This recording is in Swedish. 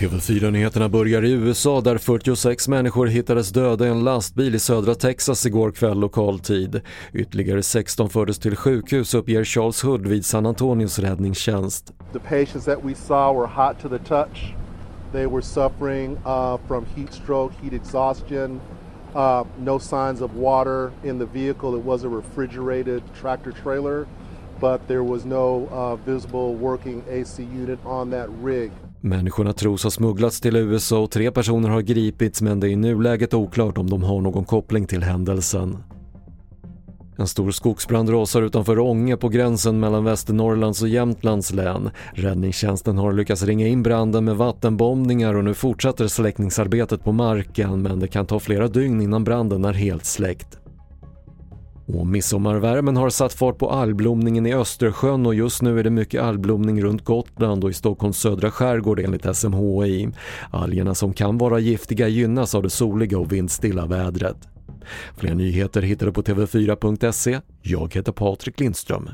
TV4-nyheterna börjar i USA där 46 människor hittades döda i en lastbil i södra Texas igår kväll lokal tid. Ytterligare 16 fördes till sjukhus uppger Charles Hood vid San Antonios räddningstjänst. The patients that we saw were hot to the touch. They were suffering uh, from heat stroke, heat exhaustion, uh, no signs of water in the vehicle. It was a refrigerated tractor trailer, but there was no uh, visible working AC unit on that rig. Människorna tros ha smugglats till USA och tre personer har gripits men det är i nuläget oklart om de har någon koppling till händelsen. En stor skogsbrand rasar utanför Ånge på gränsen mellan Västernorrlands och Jämtlands län. Räddningstjänsten har lyckats ringa in branden med vattenbombningar och nu fortsätter släckningsarbetet på marken men det kan ta flera dygn innan branden är helt släckt. Och midsommarvärmen har satt fart på algblomningen i Östersjön och just nu är det mycket algblomning runt Gotland och i Stockholms södra skärgård enligt SMHI. Algerna som kan vara giftiga gynnas av det soliga och vindstilla vädret. Fler nyheter hittar du på tv4.se. Jag heter Patrik Lindström.